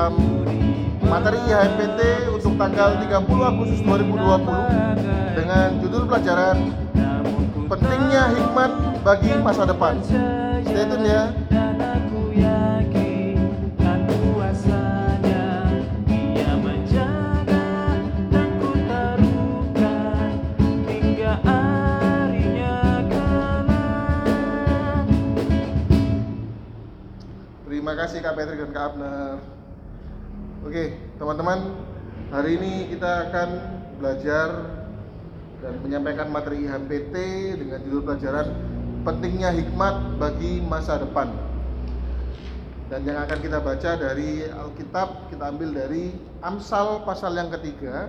dalam materi IHMPT untuk tanggal 30 Agustus 2020 dengan judul pelajaran Pentingnya Hikmat bagi Masa Depan. Stay tune ya. Terima kasih Kak Patrick dan Kak Abner. Oke, teman-teman, hari ini kita akan belajar dan menyampaikan materi IHPT dengan judul pelajaran Pentingnya Hikmat bagi Masa Depan. Dan yang akan kita baca dari Alkitab, kita ambil dari Amsal pasal yang ketiga.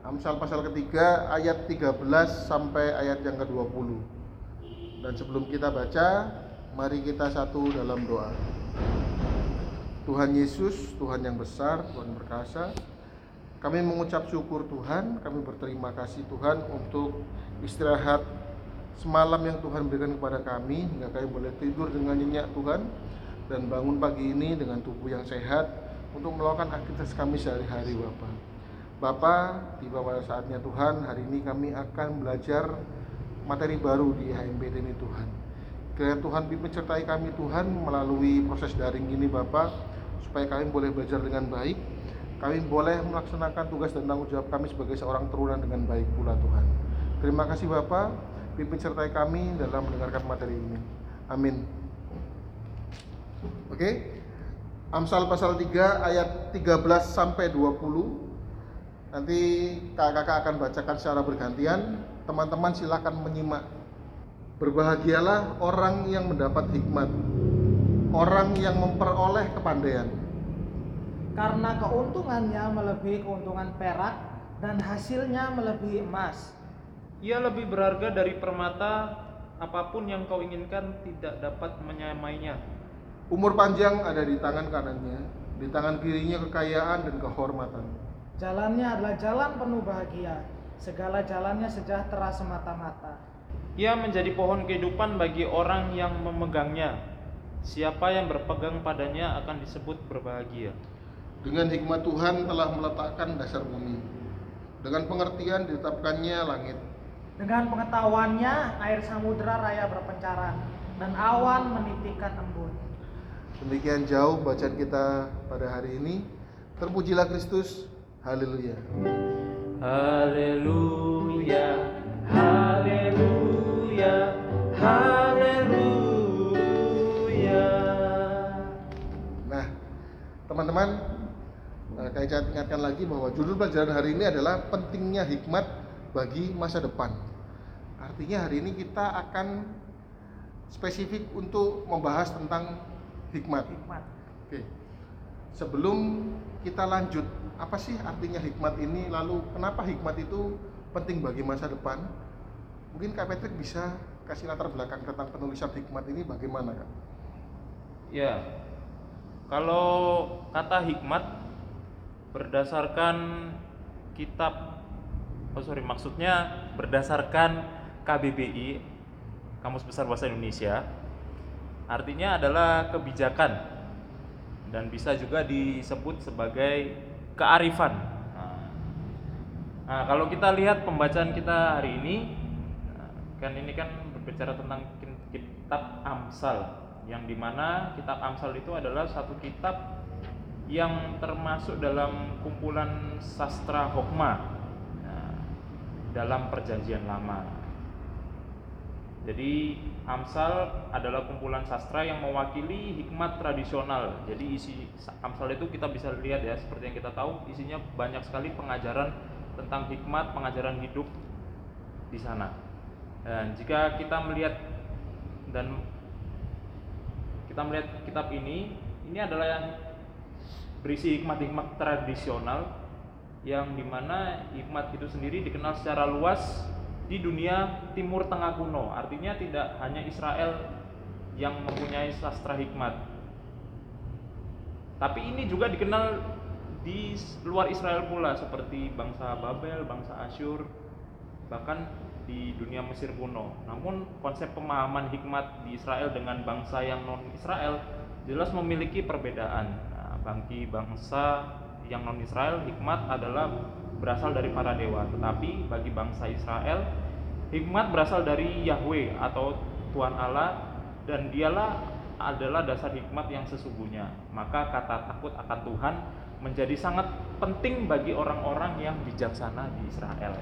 Amsal pasal ketiga ayat 13 sampai ayat yang ke-20. Dan sebelum kita baca, mari kita satu dalam doa. Tuhan Yesus, Tuhan yang besar, Tuhan berkasa, kami mengucap syukur Tuhan, kami berterima kasih Tuhan untuk istirahat semalam yang Tuhan berikan kepada kami hingga kami boleh tidur dengan nyenyak Tuhan dan bangun pagi ini dengan tubuh yang sehat untuk melakukan aktivitas kami sehari-hari Bapak. Bapak, tiba pada saatnya Tuhan, hari ini kami akan belajar materi baru di HMBD ini Tuhan. Kiranya Tuhan pimpin kami Tuhan melalui proses daring ini Bapak supaya kami boleh belajar dengan baik. Kami boleh melaksanakan tugas dan tanggung jawab kami sebagai seorang turunan dengan baik pula Tuhan. Terima kasih Bapak. Pimpin sertai kami dalam mendengarkan materi ini. Amin. Oke. Amsal pasal 3 ayat 13 sampai 20 nanti kakak-kakak akan bacakan secara bergantian. Teman-teman silakan menyimak. Berbahagialah orang yang mendapat hikmat, orang yang memperoleh kepandaian. karena keuntungannya melebihi keuntungan perak dan hasilnya melebihi emas. Ia lebih berharga dari permata Apa pun yang kau inginkan tidak dapat menyamainya Umur panjang ada di tangan kanannya, di tangan kirinya kekayaan dan kehormatan. Jalannya adalah jalan penuh bahagia, segala jalannya sejahtera semata-mata. Ia menjadi pohon kehidupan bagi orang yang memegangnya. Siapa yang berpegang padanya akan disebut berbahagia. Dengan hikmat Tuhan telah meletakkan dasar bumi. Dengan pengertian ditetapkannya langit. Dengan pengetahuannya air samudera raya berpencaran dan awan menitikkan embun. Demikian jauh bacaan kita pada hari ini. Terpujilah Kristus. Haleluya. Haleluya, ingatkan lagi bahwa judul pelajaran hari ini adalah pentingnya hikmat bagi masa depan. Artinya hari ini kita akan spesifik untuk membahas tentang hikmat. Hikmat. Oke. Sebelum kita lanjut, apa sih artinya hikmat ini? Lalu kenapa hikmat itu penting bagi masa depan? Mungkin Kak Patrick bisa kasih latar belakang tentang penulisan hikmat ini bagaimana, Kak? Ya, kalau kata hikmat berdasarkan kitab, oh sorry maksudnya berdasarkan KBBI Kamus Besar Bahasa Indonesia, artinya adalah kebijakan dan bisa juga disebut sebagai kearifan. Nah, kalau kita lihat pembacaan kita hari ini, kan ini kan berbicara tentang kitab Amsal, yang di mana kitab Amsal itu adalah satu kitab yang termasuk dalam kumpulan sastra Hokma nah, dalam Perjanjian Lama. Jadi Amsal adalah kumpulan sastra yang mewakili hikmat tradisional. Jadi isi Amsal itu kita bisa lihat ya, seperti yang kita tahu, isinya banyak sekali pengajaran tentang hikmat, pengajaran hidup di sana. Dan jika kita melihat dan kita melihat kitab ini, ini adalah berisi hikmat-hikmat tradisional yang di mana hikmat itu sendiri dikenal secara luas di dunia Timur Tengah kuno. Artinya tidak hanya Israel yang mempunyai sastra hikmat. Tapi ini juga dikenal di luar Israel pula seperti bangsa Babel, bangsa Asyur, bahkan di dunia Mesir kuno. Namun konsep pemahaman hikmat di Israel dengan bangsa yang non Israel jelas memiliki perbedaan. Bagi bangsa yang non Israel hikmat adalah berasal dari para dewa, tetapi bagi bangsa Israel hikmat berasal dari Yahweh atau Tuhan Allah dan dialah adalah dasar hikmat yang sesungguhnya. Maka kata takut akan Tuhan menjadi sangat penting bagi orang-orang yang bijaksana di Israel.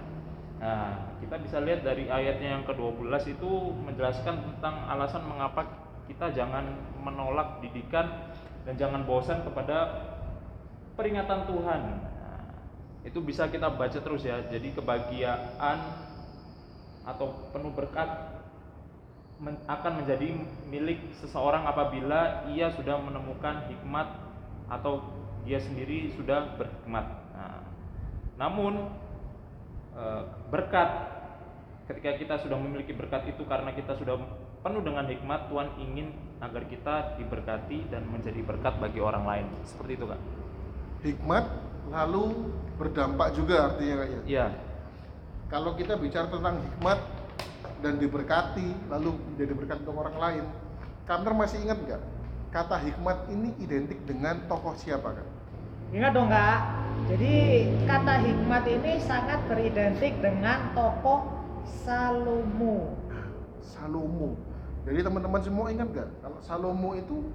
Nah, kita bisa lihat dari ayatnya yang ke-12 itu menjelaskan tentang alasan mengapa kita jangan menolak didikan dan jangan bosan kepada peringatan Tuhan. Nah, itu bisa kita baca terus ya. Jadi kebahagiaan atau penuh berkat akan menjadi milik seseorang apabila ia sudah menemukan hikmat atau dia sendiri sudah berhikmat. Nah, namun eh, berkat ketika kita sudah memiliki berkat itu karena kita sudah penuh dengan hikmat Tuhan ingin agar kita diberkati dan menjadi berkat bagi orang lain seperti itu kak Hikmat lalu berdampak juga artinya kak ya. iya Kalau kita bicara tentang hikmat dan diberkati lalu menjadi berkat untuk orang lain, Kamner masih ingat nggak kata hikmat ini identik dengan tokoh siapa kan? Ingat dong kak. Jadi kata hikmat ini sangat beridentik dengan tokoh Salomo. Salomo. Jadi teman-teman semua ingat nggak kalau Salomo itu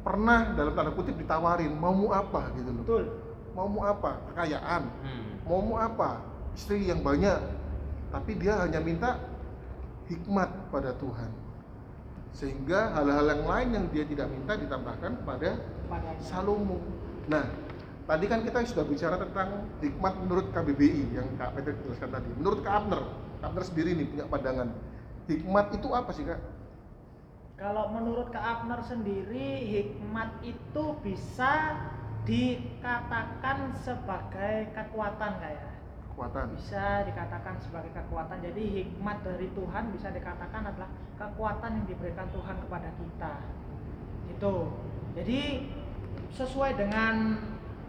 pernah dalam tanda kutip ditawarin mau mu apa gitu loh. Betul. Mau mu apa? Kekayaan. Hmm. Mau mu apa? Istri yang banyak. Tapi dia hanya minta hikmat pada Tuhan. Sehingga hal-hal yang lain yang dia tidak minta ditambahkan kepada Padanya. Salomo. Nah, tadi kan kita sudah bicara tentang hikmat menurut KBBI yang Kak Peter jelaskan tadi. Menurut Kak Abner, Kak Abner sendiri nih punya pandangan. Hikmat itu apa sih Kak? Kalau menurut Kak Abner sendiri, hikmat itu bisa dikatakan sebagai kekuatan kayak Kekuatan. bisa dikatakan sebagai kekuatan. Jadi hikmat dari Tuhan bisa dikatakan adalah kekuatan yang diberikan Tuhan kepada kita. Itu. Jadi sesuai dengan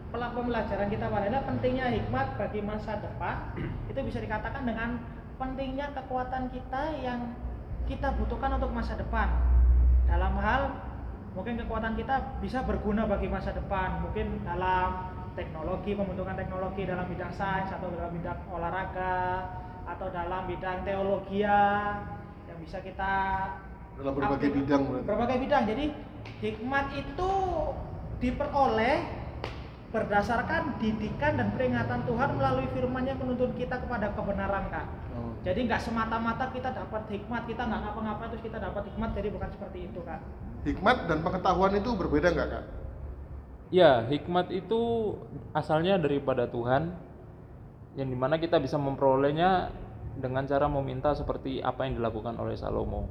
pelak pembelajaran kita pada ini, pentingnya hikmat bagi masa depan itu bisa dikatakan dengan pentingnya kekuatan kita yang kita butuhkan untuk masa depan. Dalam hal mungkin kekuatan kita bisa berguna bagi masa depan, mungkin dalam teknologi, pembentukan teknologi dalam bidang sains atau dalam bidang olahraga atau dalam bidang teologi yang bisa kita Dalam berbagai aktif- bidang berbagai bidang. Jadi hikmat itu diperoleh berdasarkan didikan dan peringatan Tuhan melalui firman yang menuntun kita kepada kebenaran kak. Oh. Jadi nggak semata-mata kita dapat hikmat, kita nggak ngapa-ngapa terus kita dapat hikmat, jadi bukan seperti itu kak. Hikmat dan pengetahuan itu berbeda nggak Kak? Ya, hikmat itu asalnya daripada Tuhan, yang di mana kita bisa memperolehnya dengan cara meminta seperti apa yang dilakukan oleh Salomo.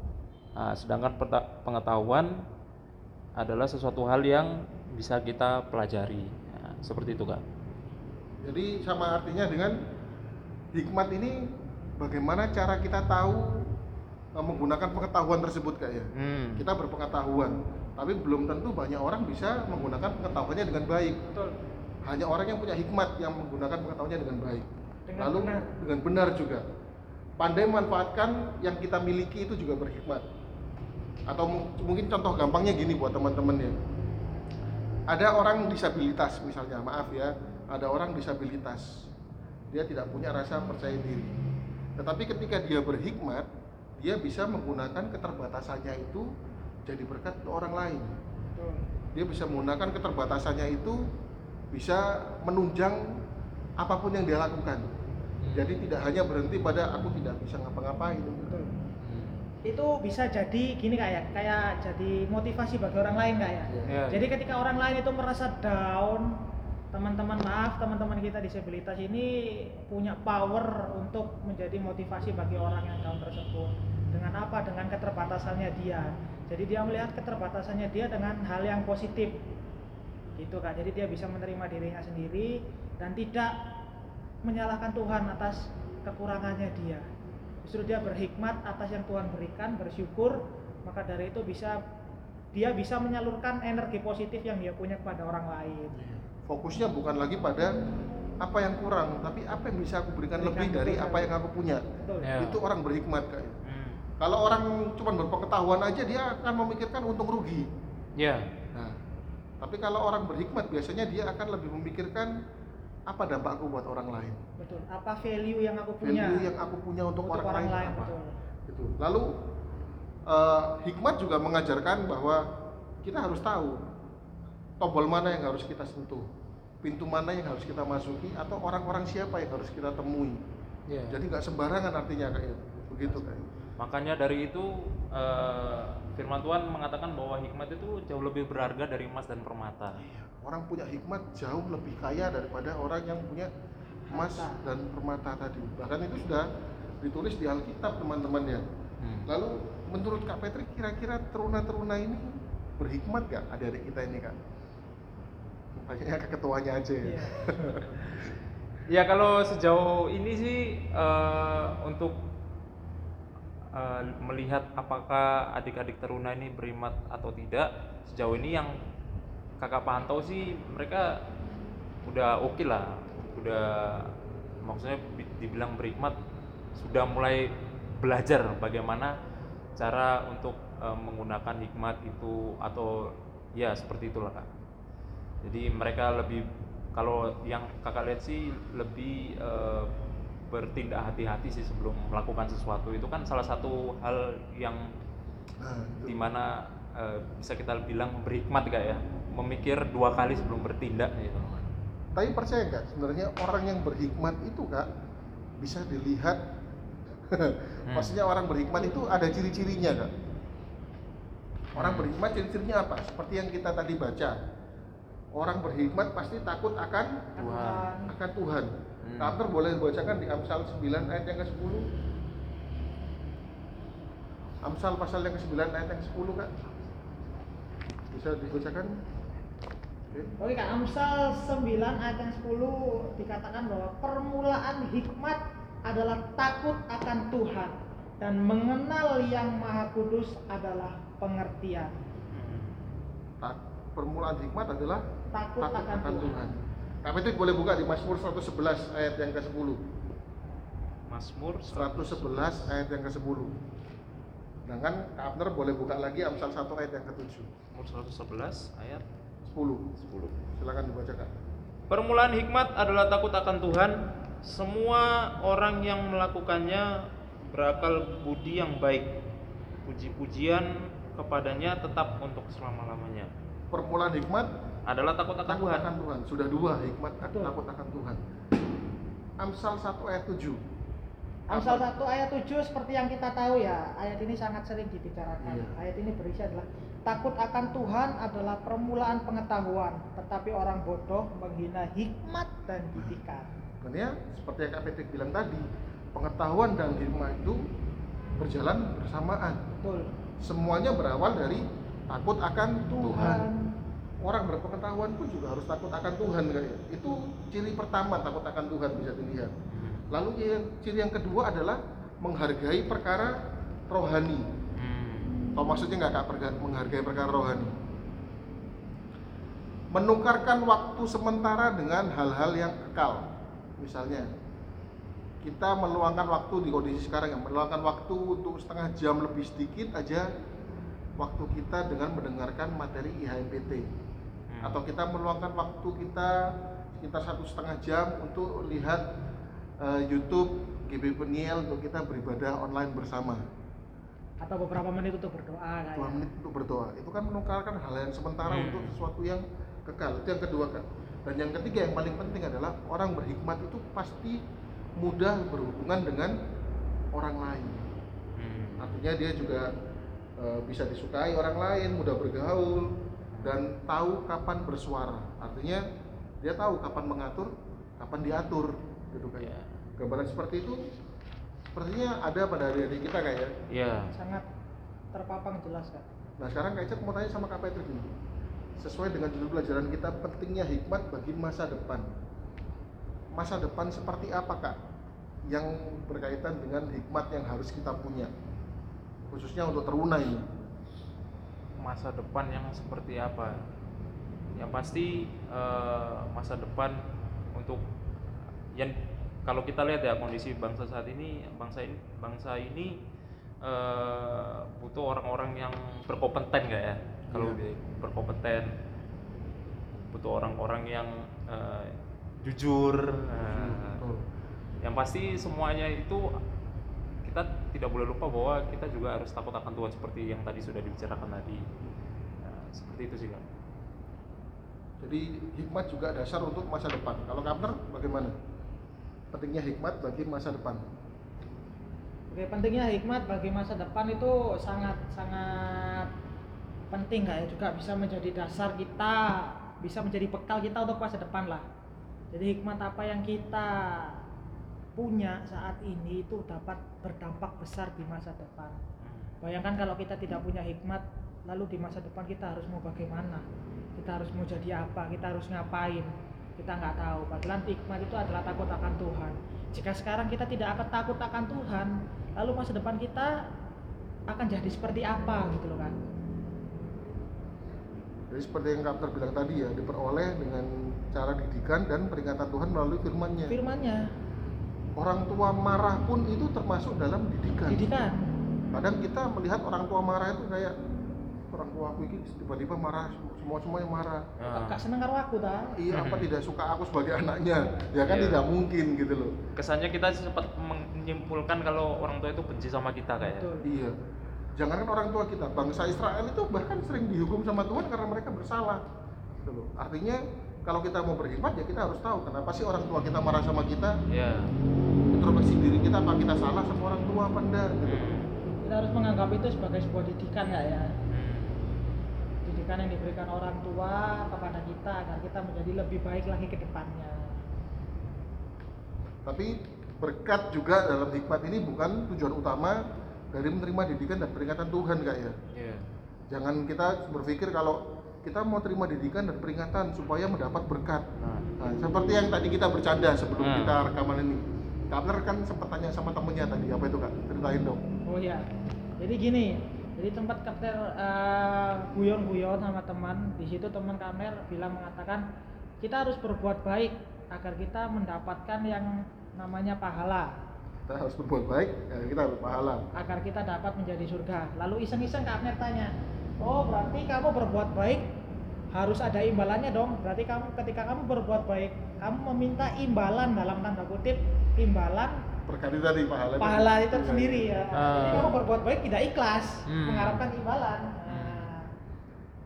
Nah, sedangkan pengetahuan adalah sesuatu hal yang bisa kita pelajari. Seperti itu, Kak. Jadi sama artinya dengan hikmat ini bagaimana cara kita tahu eh, menggunakan pengetahuan tersebut Kak ya? Hmm. Kita berpengetahuan, tapi belum tentu banyak orang bisa menggunakan pengetahuannya dengan baik. Betul. Hanya orang yang punya hikmat yang menggunakan pengetahuannya dengan baik. Dengan Lalu benar. dengan benar juga. Pandai memanfaatkan yang kita miliki itu juga berhikmat. Atau mu- mungkin contoh gampangnya gini buat teman-teman ya. Ada orang disabilitas misalnya, maaf ya, ada orang disabilitas. Dia tidak punya rasa percaya diri. Tetapi ketika dia berhikmat, dia bisa menggunakan keterbatasannya itu jadi berkat untuk orang lain dia bisa menggunakan keterbatasannya itu bisa menunjang apa pun yang dia lakukan. Jadi tidak hanya berhenti pada aku tidak bisa ngapa-ngapain. Betul. Itu bisa jadi gini kayak kayak jadi motivasi bagi orang lain kayak. Ya, Jadi ketika orang lain itu merasa down, teman-teman maaf, teman-teman kita disabilitas ini punya power untuk menjadi motivasi bagi orang yang down tersebut. Dengan apa? Dengan keterbatasannya dia. Jadi dia melihat keterbatasannya dia dengan hal yang positif. Gitu kan. Jadi dia bisa menerima dirinya sendiri dan tidak menyalahkan Tuhan atas kekurangannya dia. Justru dia berhikmat atas yang Tuhan berikan, bersyukur, maka dari itu bisa dia bisa menyalurkan energi positif yang dia punya kepada orang lain. Fokusnya bukan lagi pada apa yang kurang, tapi apa yang bisa aku berikan Berikan lebih dari apa yang aku punya. Betul. Ya. Itu orang berhikmat kak. Hmm. Kalau orang cuma berpengetahuan aja dia akan memikirkan untung rugi. Ya. Nah, tapi kalau orang berhikmat biasanya dia akan lebih memikirkan apa dampakku buat orang lain. Betul. Apa value yang aku punya? Value yang aku punya untuk, Untuk orang, lain, apa. betul. Gitu. Lalu eh, hikmat juga mengajarkan bahwa kita harus tahu tombol mana yang harus kita sentuh, pintu mana yang harus kita masuki, atau orang-orang siapa yang harus kita temui. Ya. Jadi nggak sembarangan artinya kayak begitu kayak. Makanya dari itu eh, firman Tuhan mengatakan bahwa hikmat itu jauh lebih berharga dari emas dan permata. Iya, Orang punya hikmat jauh lebih kaya daripada orang yang punya emas dan permata tadi. Bahkan itu sudah ditulis di Alkitab teman-teman ya. Hmm. Lalu menurut Kak Petri kira-kira teruna-teruna ini berhikmat gak adik-adik kita ini kak? Tanya ke ketuanya aja ya. Iya. Ya kalau sejauh ini sih eh, untuk eh, melihat apakah adik-adik teruna ini berimat atau tidak, sejauh ini yang kakak pantau sih mereka udah oke lah, udah maksudnya bi- dibilang berhikmat sudah mulai belajar bagaimana cara untuk eh, menggunakan hikmat itu atau ya seperti itulah kak. Jadi mereka lebih kalau yang kakak lihat sih lebih eh, bertindak hati-hati sih sebelum melakukan sesuatu. Itu kan salah satu hal yang Nah, di mana eh, bisa kita bilang berhikmat kak ya memikir dua kali sebelum bertindak gitu. Tapi percaya nggak sebenarnya orang yang berhikmat itu kak bisa dilihat. Maksudnya orang berhikmat itu ada ciri-cirinya kak. Orang Hmm. berhikmat ciri-cirinya apa? Seperti yang kita tadi baca. Orang berhikmat pasti takut akan Tuhan. akan Tuhan. Hmm. Boleh dibacakan di Amsal 9 ayat yang ke-10. Amsal pasal yang ke-9 ayat yang ke-10 Kak. Bisa dibacakan? Oke. Kak, Amsal 9 ayat yang 10 dikatakan bahwa permulaan hikmat adalah takut akan Tuhan dan mengenal yang maha kudus adalah pengertian. Tak, permulaan hikmat adalah Takut, takut akan, akan Tuhan. Tuhan. Kak Petri boleh buka di Mazmur 111 ayat yang ke-10. Mazmur 111 ayat yang ke-10. Sedangkan Kak Abner boleh buka lagi Amsal 1 ayat yang ke-7. Mazmur 111 ayat 10. 10. Silakan dibacakan. Permulaan hikmat adalah takut akan Tuhan. Semua orang yang melakukannya berakal budi yang baik. Puji-pujian kepadanya tetap untuk selama-lamanya. Permulaan hikmat Adalah takut akan takut Tuhan. akan Tuhan. Sudah dua hikmat takut akan Tuhan. Amsal 1 ayat 7. Amsal 1 ayat 7 seperti yang kita tahu ya, ayat ini sangat sering dibicarakan. Iya. Ayat ini berisi adalah takut akan Tuhan adalah permulaan pengetahuan, tetapi orang bodoh menghina hikmat dan didikan. Makanya seperti yang Kak bilang tadi, pengetahuan dan hikmat itu berjalan bersamaan. Betul. Semuanya berawal dari takut akan Tuhan. Tuhan. Orang berpengetahuan pun juga harus takut akan Tuhan kayak. Itu ciri pertama takut akan Tuhan bisa dilihat. Lalu yang ciri yang kedua adalah menghargai perkara rohani. Hmm. Atau maksudnya nggak kak menghargai perkara rohani? Menukarkan waktu sementara dengan hal-hal yang kekal. Misalnya, kita meluangkan waktu di kondisi sekarang ya, meluangkan waktu untuk setengah jam lebih sedikit aja waktu kita dengan mendengarkan materi IHMPT Hmm. atau kita meluangkan waktu kita sekitar satu setengah jam untuk lihat eh, YouTube GB Peniel untuk kita beribadah online bersama Atau beberapa menit untuk berdoa kayak. dua menit untuk berdoa itu kan menukarkan hal yang sementara Hmm. untuk sesuatu yang kekal itu yang kedua kan dan yang ketiga yang paling penting adalah orang berhikmat itu pasti mudah berhubungan dengan orang lain Hmm. artinya dia juga e, bisa disukai orang lain mudah bergaul dan tahu kapan bersuara artinya dia tahu kapan mengatur kapan diatur gitu kan Ya. Gambaran seperti itu sepertinya ada pada adik-adik kita kayak ya Ya. Sangat terpapang jelas Kak. Nah sekarang Kak Icet mau tanya sama Kak Petri gini Sesuai dengan judul pelajaran kita pentingnya hikmat bagi masa depan Masa depan seperti apa Kak? Yang berkaitan dengan hikmat yang harus kita punya Khususnya untuk teruna ini masa depan yang seperti apa yang pasti eh, masa depan untuk yang kalau kita lihat ya kondisi bangsa saat ini bangsa ini bangsa ini eh, butuh orang-orang yang berkompeten nggak ya kalau Iya. di- berkompeten butuh orang-orang yang eh, jujur nah, Betul. yang pasti semuanya itu kita tidak boleh lupa bahwa kita juga harus takut akan Tuhan seperti yang tadi sudah dibicarakan tadi Nah, seperti itu sih kak Jadi hikmat juga dasar untuk masa depan. Kalau Kapner bagaimana? Pentingnya hikmat bagi masa depan. Oke, pentingnya hikmat bagi masa depan itu sangat sangat penting ya juga bisa menjadi dasar kita, bisa menjadi bekal kita untuk masa depan lah. Jadi hikmat apa yang kita punya saat ini itu dapat berdampak besar di masa depan. Bayangkan kalau kita tidak punya hikmat, lalu di masa depan kita harus mau bagaimana? Kita harus mau jadi apa? Kita harus ngapain? Kita nggak tahu. Padahal hikmat itu adalah takut akan Tuhan. Jika sekarang kita tidak akan takut akan Tuhan, lalu masa depan kita akan jadi seperti apa gitu loh kan? Jadi seperti yang Kapner bilang tadi ya, diperoleh dengan cara didikan dan peringatan Tuhan melalui firman-Nya. Firmannya, Orang tua marah pun itu termasuk dalam didikan. didikan. Kadang kita melihat orang tua marah itu kayak orang tua aku ini tiba-tiba marah, semua semuanya marah. Nah, Gak seneng karo aku ta? Iya, apa tidak suka aku sebagai anaknya? Ya kan Iya. tidak mungkin gitu loh. kesannya kita sempat menyimpulkan kalau orang tua itu benci sama kita kayak Betul. Iya. Jangankan orang tua kita, bangsa Israel itu bahkan sering dihukum sama Tuhan karena mereka bersalah. Gitu loh. Artinya kalau kita mau berhikmat ya kita harus tahu kenapa sih orang tua kita marah sama kita. ya Introspeksi diri kita apa kita salah sama orang tua apa enggak gitu. Hmm. Kita harus menganggap itu sebagai sebuah didikan nggak ya? Hmm. Didikan yang diberikan orang tua kepada kita agar kita menjadi lebih baik lagi ke depannya. Tapi berkat juga dalam hikmat ini bukan tujuan utama dari menerima didikan dan peringatan Tuhan kak ya. Iya. Jangan kita berpikir kalau kita mau terima didikan dan peringatan supaya mendapat berkat. Nah, Nah, seperti yang tadi kita bercanda sebelum Hmm. kita rekaman ini. Kapler kan sempat tanya sama temennya tadi, apa itu kak? Ceritain dong. Oh ya, jadi gini, jadi tempat kapten eh, guyon-guyon sama teman, di situ teman kamer bilang mengatakan kita harus berbuat baik agar kita mendapatkan yang namanya pahala, Kita harus berbuat baik, ya kita harus pahala. agar kita dapat menjadi surga. Lalu iseng-iseng kamer tanya, oh berarti kamu berbuat baik harus ada imbalannya dong. Berarti kamu ketika kamu berbuat baik, kamu meminta imbalan dalam tanda kutip imbalan Berkat itu tadi pahala. pahala itu sendiri ya. Jadi Ah. kamu berbuat baik tidak ikhlas, Hmm. mengharapkan imbalan. Nah,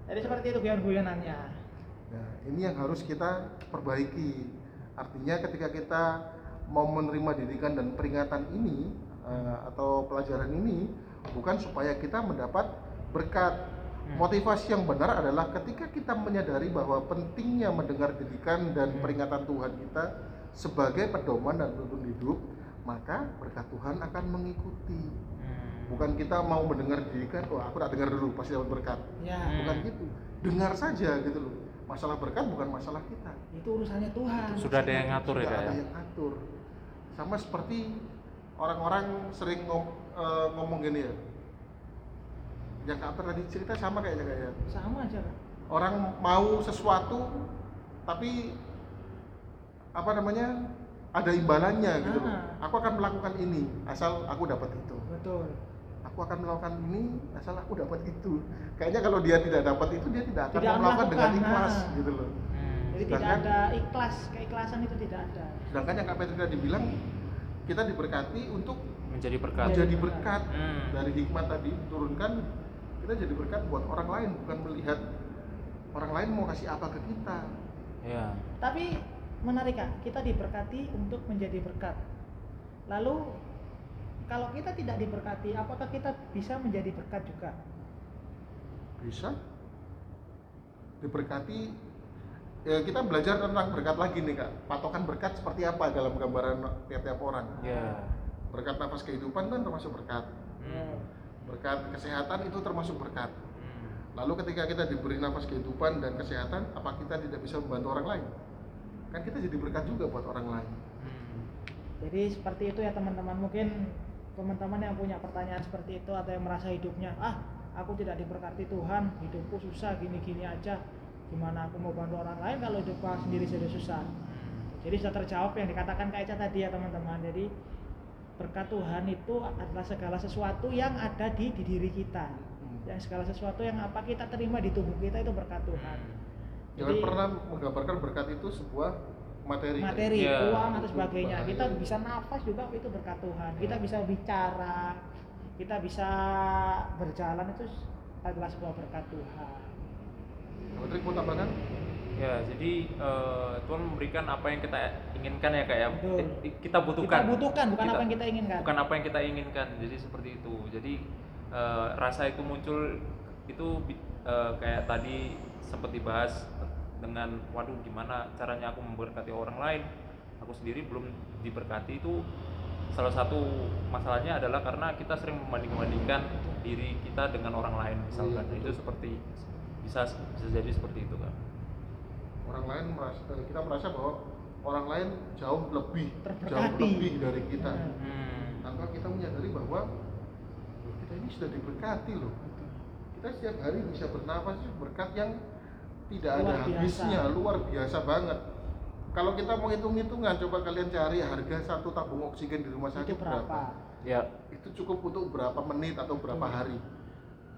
jadi seperti itu guyon-guyonannya. Nah, ini yang harus kita perbaiki. Artinya ketika kita mau menerima didikan dan peringatan ini eh, atau pelajaran ini bukan supaya kita mendapat berkat. Hmm. Motivasi yang benar adalah ketika kita menyadari bahwa pentingnya mendengar didikan dan Hmm. peringatan Tuhan kita sebagai pedoman dan tuntun hidup, maka berkat Tuhan akan mengikuti. Hmm. Bukan kita mau mendengar didikan, oh aku tak dengar dulu pasti dapat berkat. Ya. Bukan gitu. Dengar saja gitu loh. Masalah berkat bukan masalah kita. itu urusannya Tuhan. Sudah ada yang ngatur ya, Sudah Kak, ada ya? yang ngatur. Sama seperti orang-orang sering ngom- eh, ngomong gini ya. Yang Kak tadi cerita sama kayaknya kayak Sama aja kan. orang mau sesuatu tapi apa namanya ada imbalannya gitu loh. Ah. Aku akan melakukan ini asal aku dapat itu. Betul. Aku akan melakukan ini asal aku dapat itu. Kayaknya kalau dia tidak dapat itu dia tidak akan Tidak melakukan dengan ikhlas nah. gitu loh. Hmm. Jadi tidak Sedangkan- ada ikhlas, keikhlasan itu tidak ada. Sedangkan yang Kak Petri tadi bilang kita diberkati untuk menjadi berkat menjadi berkat Hmm. dari hikmat tadi turunkan kita jadi berkat buat orang lain bukan melihat orang lain mau kasih apa ke kita. ya Tapi menarik kak, kita diberkati untuk menjadi berkat. Lalu kalau kita tidak diberkati, apakah kita bisa menjadi berkat juga? Bisa diberkati ya kita belajar tentang berkat lagi nih Kak. Patokan berkat seperti apa dalam gambaran tiap-tiap orang. ya Berkat nafas kehidupan kan termasuk berkat. Hmm. Berkat kesehatan itu termasuk berkat. Hmm. Lalu ketika kita diberi nafas kehidupan dan kesehatan, apa kita tidak bisa membantu orang lain? Kan kita jadi berkat juga buat orang lain. Hmm. Jadi seperti itu ya teman-teman. Mungkin teman-teman yang punya pertanyaan seperti itu atau yang merasa hidupnya, ah aku tidak diberkati Tuhan, hidupku susah gini-gini aja. Gimana aku mau bantu orang lain kalau hidup aku sendiri sudah susah? Jadi sudah terjawab yang dikatakan Kak Eca tadi ya teman-teman. Jadi berkat Tuhan itu adalah segala sesuatu yang ada di, di diri kita. Hmm. Yang segala sesuatu yang apa kita terima di tubuh kita itu berkat Tuhan. Jangan Jadi- pernah menggambarkan berkat itu sebuah materi. materi, Iya. uang atau sebagainya. Bahaya. Kita bisa nafas juga itu berkat Tuhan. Kita bisa bicara, kita bisa berjalan itu adalah sebuah berkat Tuhan. Patrick mau tambahkan? Ya, jadi eh, Tuhan memberikan apa yang kita inginkan ya kak ya. Betul. Kita butuhkan. Kita butuhkan, bukan Kita- apa yang kita inginkan. Bukan apa yang kita inginkan. Jadi seperti itu. Jadi eh, rasa itu muncul itu eh, kayak tadi sempat dibahas dengan waduh gimana caranya aku memberkati orang lain. Aku sendiri belum diberkati itu salah satu masalahnya adalah karena kita sering membanding-bandingkan diri kita dengan orang lain misalkan. Iya, itu seperti bisa bisa jadi seperti itu kan. Orang lain merasa eh, kita merasa bahwa orang lain jauh lebih jauh Terberkati. lebih dari kita. Hmm. Tanpa kita menyadari bahwa "Loh, kita ini sudah diberkati loh. Kita setiap hari bisa bernafas itu berkat yang tidak ada Luar biasa. habisnya, luar biasa banget. Kalau kita mau hitung-hitungan, coba kalian cari harga satu tabung oksigen di rumah sakit Itu berapa? Ya. itu cukup untuk berapa menit atau berapa Betul. hari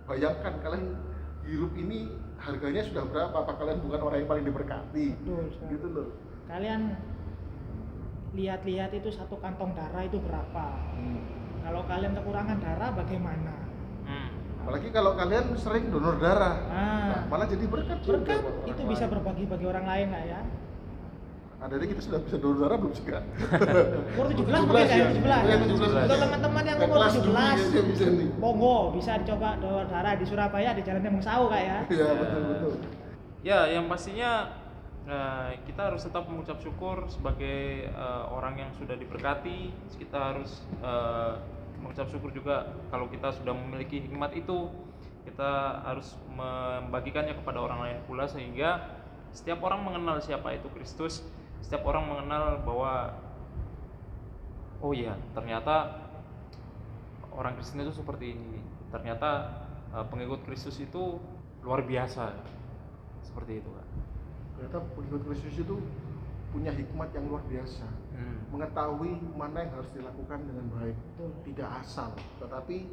bayangkan kalian hirup ini harganya sudah berapa apa kalian bukan orang yang paling diberkati Betul. sekali. gitu loh Kalian lihat-lihat itu satu kantong darah itu berapa? Kalau kalian kekurangan darah bagaimana? Apalagi kalau kalian sering donor darah Ah. Nah, malah jadi berkat juga Berkat orang itu bisa lain. berbagi bagi orang lain nggak ya? nah, jadi kita sudah bisa donor darah belum sih kak? Umur 17 mungkin ya, 17. Iya, 17. Untuk teman-teman yang umur kelas dulu 17, ya, dia bisa nih monggo bisa dicoba donor darah di Surabaya di Jalan Demung Sau kak ya. iya betul betul Ya, yang pastinya eh, kita harus tetap mengucap syukur sebagai eh, orang yang sudah diberkati. Kita harus eh, mengucap syukur juga kalau kita sudah memiliki hikmat itu. Kita harus membagikannya kepada orang lain pula sehingga setiap orang mengenal siapa itu Kristus. Setiap orang mengenal bahwa oh iya, ternyata orang Kristen itu seperti ini. Ternyata eh, pengikut Kristus itu luar biasa seperti itu kan ternyata pengikut Kristus itu punya hikmat yang luar biasa Hmm. mengetahui mana yang harus dilakukan dengan baik Betul. tidak asal tetapi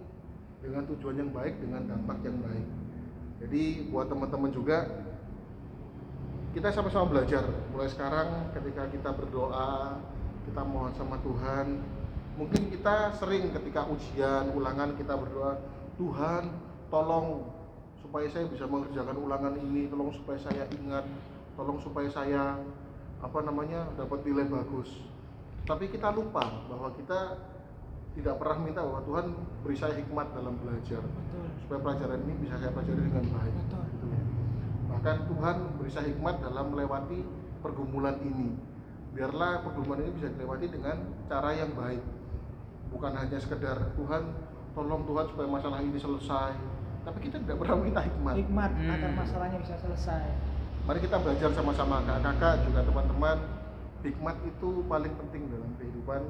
dengan tujuan yang baik dengan dampak yang baik jadi buat teman-teman juga kita sama-sama belajar mulai sekarang ketika kita berdoa kita mohon sama Tuhan mungkin kita sering ketika ujian ulangan kita berdoa Tuhan tolong supaya saya bisa mengerjakan ulangan ini tolong supaya saya ingat tolong supaya saya apa namanya dapat nilai bagus tapi kita lupa bahwa kita tidak pernah minta bahwa Tuhan beri saya hikmat dalam belajar Betul. supaya pelajaran ini bisa saya pelajari dengan baik Betul. Gitu. bahkan Tuhan beri saya hikmat dalam melewati pergumulan ini biarlah pergumulan ini bisa dilewati dengan cara yang baik bukan hanya sekedar Tuhan tolong Tuhan supaya masalah ini selesai tapi kita tidak pernah minta hikmat Hikmat Hmm. agar masalahnya bisa selesai. Mari kita belajar sama-sama kakak-kakak juga teman-teman hikmat itu paling penting dalam kehidupan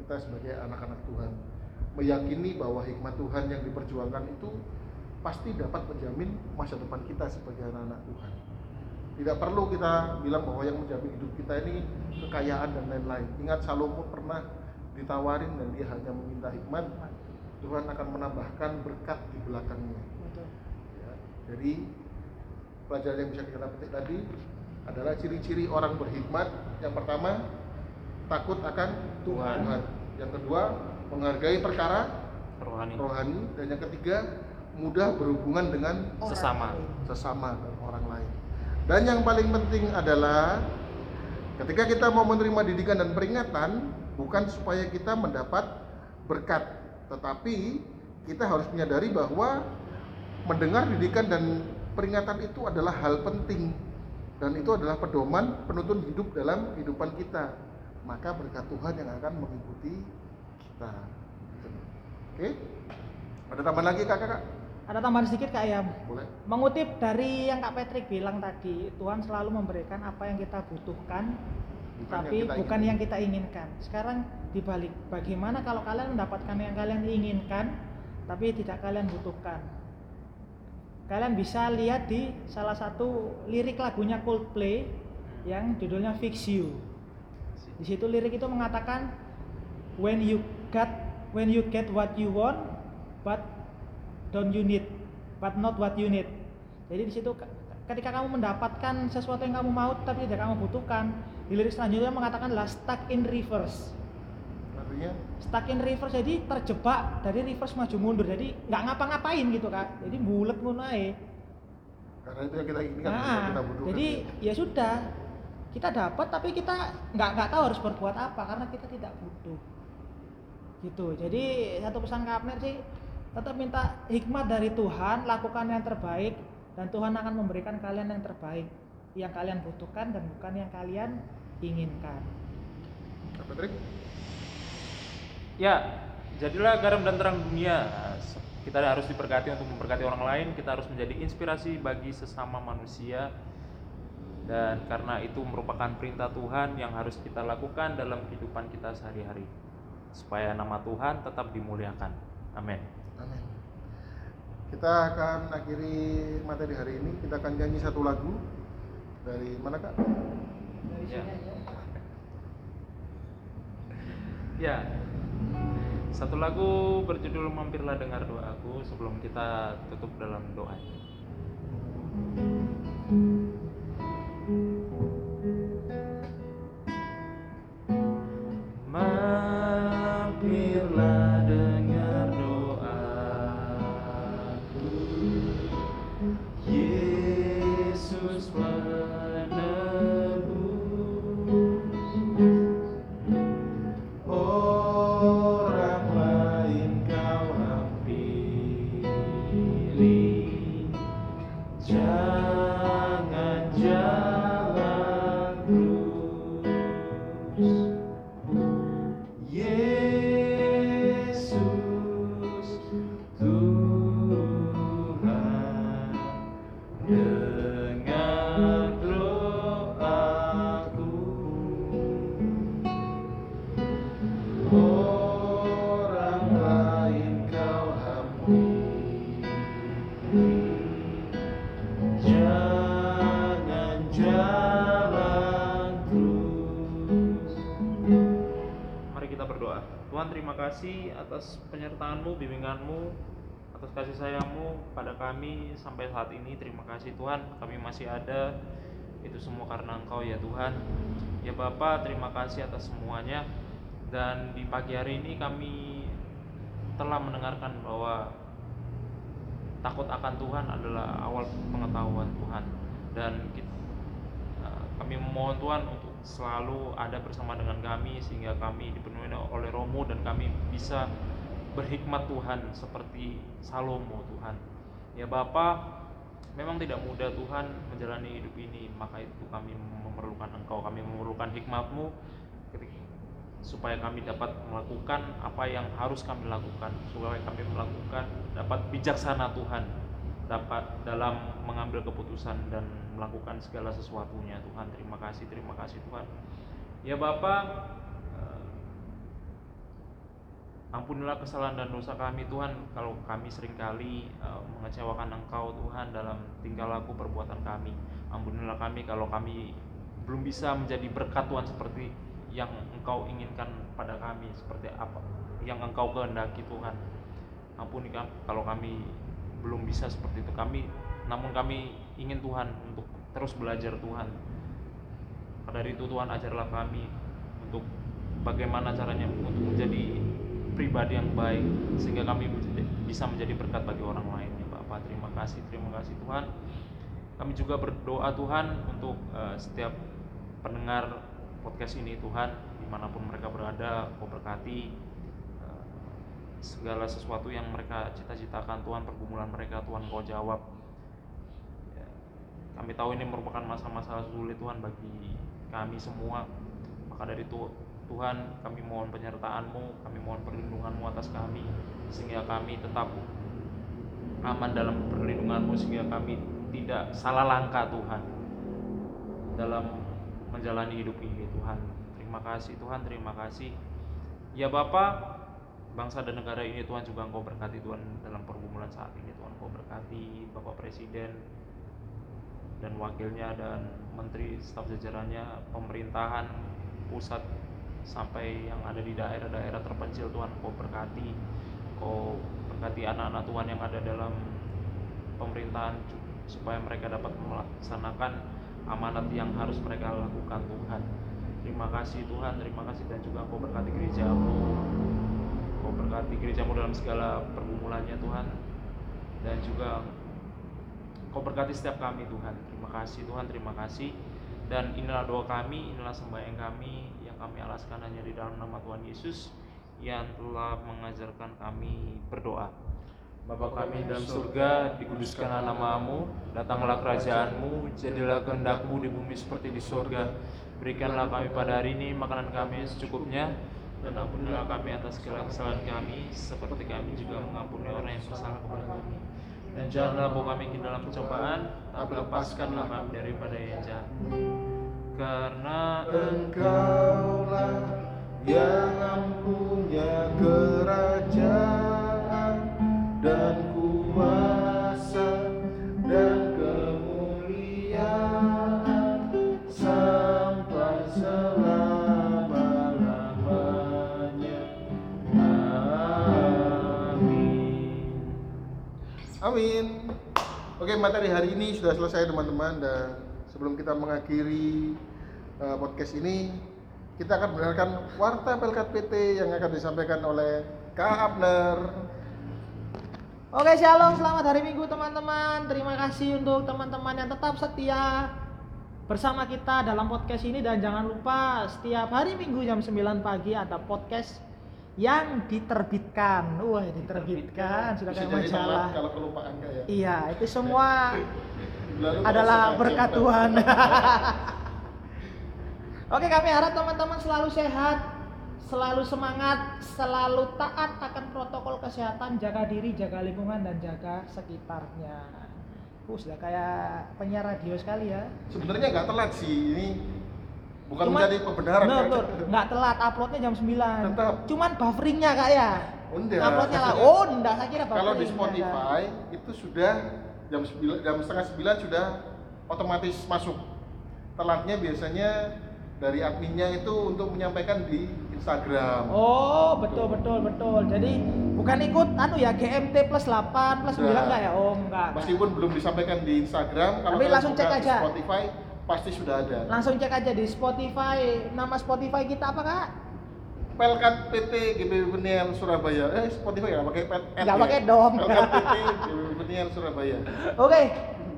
kita sebagai anak-anak Tuhan. Meyakini bahwa hikmat Tuhan yang diperjuangkan itu pasti dapat menjamin masa depan kita sebagai anak-anak Tuhan. Tidak perlu kita bilang bahwa yang menjamin hidup kita ini kekayaan dan lain-lain. Ingat Salomo pernah ditawarin dan dia hanya meminta hikmat Tuhan akan menambahkan berkat di belakangnya. Betul. Ya, jadi pelajaran yang bisa kita petik tadi adalah ciri-ciri orang berhikmat. Yang pertama, takut akan Tuhan. Tuhan. Yang kedua, menghargai perkara rohani rohani. Dan yang ketiga, mudah berhubungan dengan Orang Sesama. sesama dan orang lain. Dan yang paling penting adalah ketika kita mau menerima didikan dan peringatan, bukan supaya kita mendapat berkat, tetapi kita harus menyadari bahwa mendengar didikan dan peringatan itu adalah hal penting dan itu adalah pedoman penuntun hidup dalam kehidupan kita. Maka berkat Tuhan yang akan mengikuti kita. Oke? Ada tambahan lagi kakak-kakak? Ada tambahan sedikit Kak Yam. Boleh? Mengutip dari yang Kak Patrick bilang tadi, Tuhan selalu memberikan apa yang kita butuhkan, Bukan tapi yang kita bukan inginkan. yang kita inginkan. Sekarang dibalik, bagaimana kalau kalian mendapatkan yang kalian inginkan, tapi tidak kalian butuhkan? Kalian bisa lihat di salah satu lirik lagunya Coldplay yang judulnya Fix You. Di situ lirik itu mengatakan when you got when you get what you want but don't you need but not what you need. Jadi di situ ke- ketika kamu mendapatkan sesuatu yang kamu mau tapi tidak kamu butuhkan, di lirik selanjutnya mengatakan lah stuck in reverse. Artinya Stuck in reverse jadi terjebak dari reverse maju mundur. Jadi nggak ngapa-ngapain gitu kak. Jadi bulat ngono ae. karena itu yang kita inginkan, yang Nah, kita butuhkan. jadi ya sudah kita dapat tapi kita nggak nggak tahu harus berbuat apa karena kita tidak butuh gitu jadi satu pesan kapner sih tetap minta hikmat dari Tuhan lakukan yang terbaik dan Tuhan akan memberikan kalian yang terbaik yang kalian butuhkan dan bukan yang kalian inginkan Patrick? Ya, jadilah garam dan terang dunia. Kita harus diberkati untuk memberkati orang lain. Kita harus menjadi inspirasi bagi sesama manusia. Dan karena itu merupakan perintah Tuhan yang harus kita lakukan dalam kehidupan kita sehari-hari. Supaya nama Tuhan tetap dimuliakan. Amin. Amin. Kita akan akhiri materi hari ini. Kita akan nyanyi satu lagu dari mana kak? dari Ya. Ya. Satu lagu berjudul Mampirlah Dengar Doaku sebelum kita tutup dalam doa. Berdoa. Tuhan terima kasih atas penyertaanmu, bimbinganmu Atas kasih sayangmu pada kami sampai saat ini. Terima kasih Tuhan kami masih ada. Itu semua karena Engkau ya Tuhan. Ya Bapak terima kasih atas semuanya. Dan di pagi hari ini kami telah mendengarkan bahwa takut akan Tuhan adalah awal pengetahuan Tuhan. Dan uh, kami memohon Tuhan untuk selalu ada bersama dengan kami sehingga kami dipenuhi oleh Romo dan kami bisa berhikmat Tuhan seperti Salomo Tuhan. Ya Bapa memang tidak mudah Tuhan menjalani hidup ini maka itu kami memerlukan Engkau kami memerlukan hikmatmu supaya kami dapat melakukan apa yang harus kami lakukan supaya kami melakukan dapat bijaksana Tuhan dapat dalam mengambil keputusan dan melakukan segala sesuatunya. Tuhan terima kasih terima kasih Tuhan. Ya Bapak eh, ampunilah kesalahan dan dosa kami Tuhan. Kalau kami sering kali eh, mengecewakan Engkau Tuhan dalam tingkah laku perbuatan kami ampunilah kami kalau kami belum bisa menjadi berkat Tuhan seperti yang Engkau inginkan pada kami seperti apa yang Engkau kehendaki Tuhan. Ampuni kalau kami belum bisa seperti itu. Kami namun kami ingin Tuhan untuk terus belajar Tuhan. Dari itu Tuhan ajarlah kami untuk bagaimana caranya untuk menjadi pribadi yang baik sehingga kami bisa menjadi berkat bagi orang lain ya Bapak. Terima kasih, terima kasih Tuhan. Kami juga berdoa Tuhan untuk eh, setiap pendengar podcast ini Tuhan di mana pun mereka berada kau berkati eh, segala sesuatu yang mereka cita-citakan Tuhan pergumulan mereka Tuhan kau jawab kami tahu ini merupakan masa-masa sulit Tuhan bagi kami semua maka dari itu Tuhan kami mohon penyertaan-Mu kami mohon perlindungan-Mu atas kami sehingga kami tetap aman dalam perlindungan-Mu sehingga kami tidak salah langkah Tuhan dalam menjalani hidup ini Tuhan. Terima kasih Tuhan, terima kasih. Ya Bapak, bangsa dan negara ini Tuhan juga Engkau berkati Tuhan dalam pergumulan saat ini Tuhan Engkau berkati Bapak Presiden dan wakilnya dan menteri staf jajarannya pemerintahan pusat sampai yang ada di daerah-daerah terpencil Tuhan kau berkati kau berkati anak-anak Tuhan yang ada dalam pemerintahan supaya mereka dapat melaksanakan amanat yang harus mereka lakukan Tuhan. Terima kasih Tuhan terima kasih dan juga kau berkati gerejamu. Kau berkati gerejamu dalam segala pergumulannya Tuhan. Dan juga Kau berkati setiap kami Tuhan. Terima kasih Tuhan, terima kasih. Dan inilah doa kami, inilah sembahyang kami yang kami alaskan hanya di dalam nama Tuhan Yesus yang telah mengajarkan kami berdoa. Bapa kami dalam surga, dikuduskanlah namamu, datanglah kerajaanmu, jadilah kehendakmu di bumi seperti di surga. Berikanlah kami pada hari ini makanan kami secukupnya, dan ampunilah kami atas segala kesalahan kami, seperti kami juga mengampuni orang yang bersalah kepada kami. Dan janganlah bawa kami ke dalam pencobaan, tapi lepaskanlah kami daripada yang jahat. Karena Engkaulah yang punya kerajaan dan kuasa Oke, materi hari ini sudah selesai teman-teman dan sebelum kita mengakhiri eh, podcast ini, kita akan mendengarkan warta Pelkat PT yang akan disampaikan oleh Kak Abner. Oke, shalom, selamat hari Minggu teman-teman. Terima kasih untuk teman-teman yang tetap setia bersama kita dalam podcast ini dan jangan lupa setiap hari Minggu jam 9 pagi ada podcast yang diterbitkan. Wah, diterbitkan sudah Bisa kayak majalah. kalau kelupaan ya. Iya, itu semua adalah berkat Tuhan. Oke, kami harap teman-teman selalu sehat, selalu semangat, selalu taat akan protokol kesehatan, jaga diri, jaga lingkungan dan jaga sekitarnya. Uh, sudah kayak penyiar radio sekali ya. Sebenarnya nggak telat sih ini. Bukan Cuman- menjadi pembenaran Bener, bener. nggak telat, uploadnya jam 9 Tetap. Cuman bufferingnya kak ya. Enggak, Uploadnya lah. Oh, enggak, saya kira. Kalau di. Spotify itu sudah jam 9 jam setengah 9 sudah otomatis masuk. Telatnya biasanya dari adminnya itu untuk menyampaikan di Instagram. Oh, betul betul betul. Jadi bukan ikut anu ya GMT plus 8 plus 9 Enggak. ya? Oh, enggak. Meskipun belum disampaikan di Instagram, kalau Tapi langsung cek aja. Spotify pasti sudah ada. Langsung cek aja di Spotify. Nama Spotify kita apa, Kak? Pelkat PT GBB Benian Surabaya. Eh Spotify ya pakai pet. Nggak pakai dong. Pelkat PT GBB Benian Surabaya. Oke,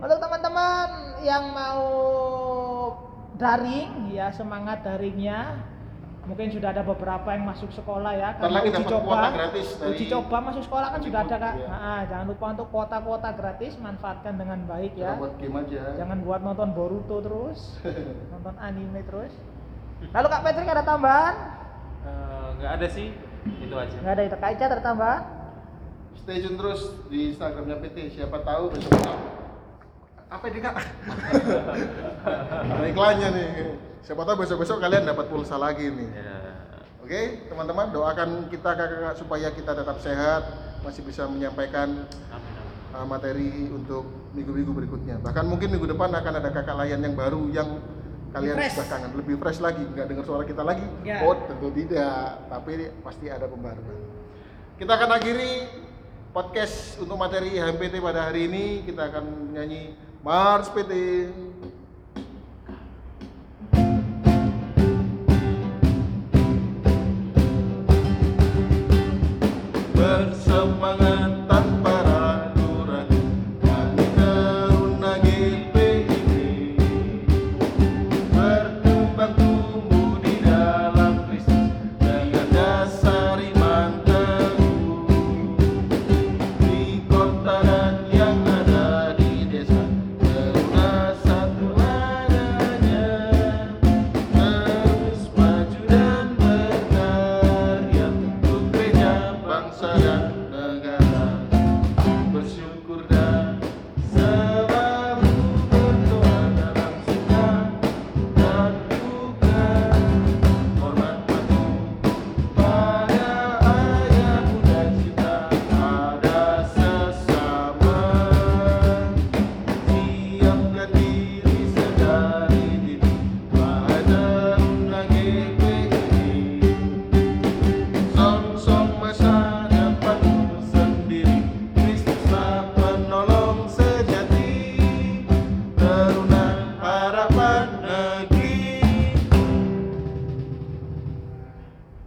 untuk teman-teman yang mau daring ya semangat daringnya mungkin sudah ada beberapa yang masuk sekolah ya Ntar lagi dapat kuota gratis dari uji coba masuk sekolah kan sudah ada kak Iya. Nah, jangan lupa untuk kuota-kuota gratis manfaatkan dengan baik ya Kita buat game aja. jangan buat nonton Boruto terus nonton anime terus lalu kak Patrick ada tambahan eh, nggak ada sih, itu aja. nggak ada itu kak Ica ada tambahan Stay tune terus di Instagramnya PT. Siapa tahu besok apa ini kak? Ada iklannya nih. Siapa tahu besok-besok kalian dapat pulsa lagi nih. Ya. Oke, teman-teman doakan kita kakak-kakak supaya kita tetap sehat, masih bisa menyampaikan Amin, amin. uh, materi untuk minggu-minggu berikutnya. Bahkan mungkin minggu depan akan ada kakak layan yang baru yang kalian fresh. sudah kangen, lebih fresh lagi, nggak dengar suara kita lagi. Ya. Oh, tentu tidak, tapi pasti ada pembaruan. Kita akan akhiri podcast untuk materi HMPT pada hari ini. Kita akan nyanyi Mars PT. bersemangat.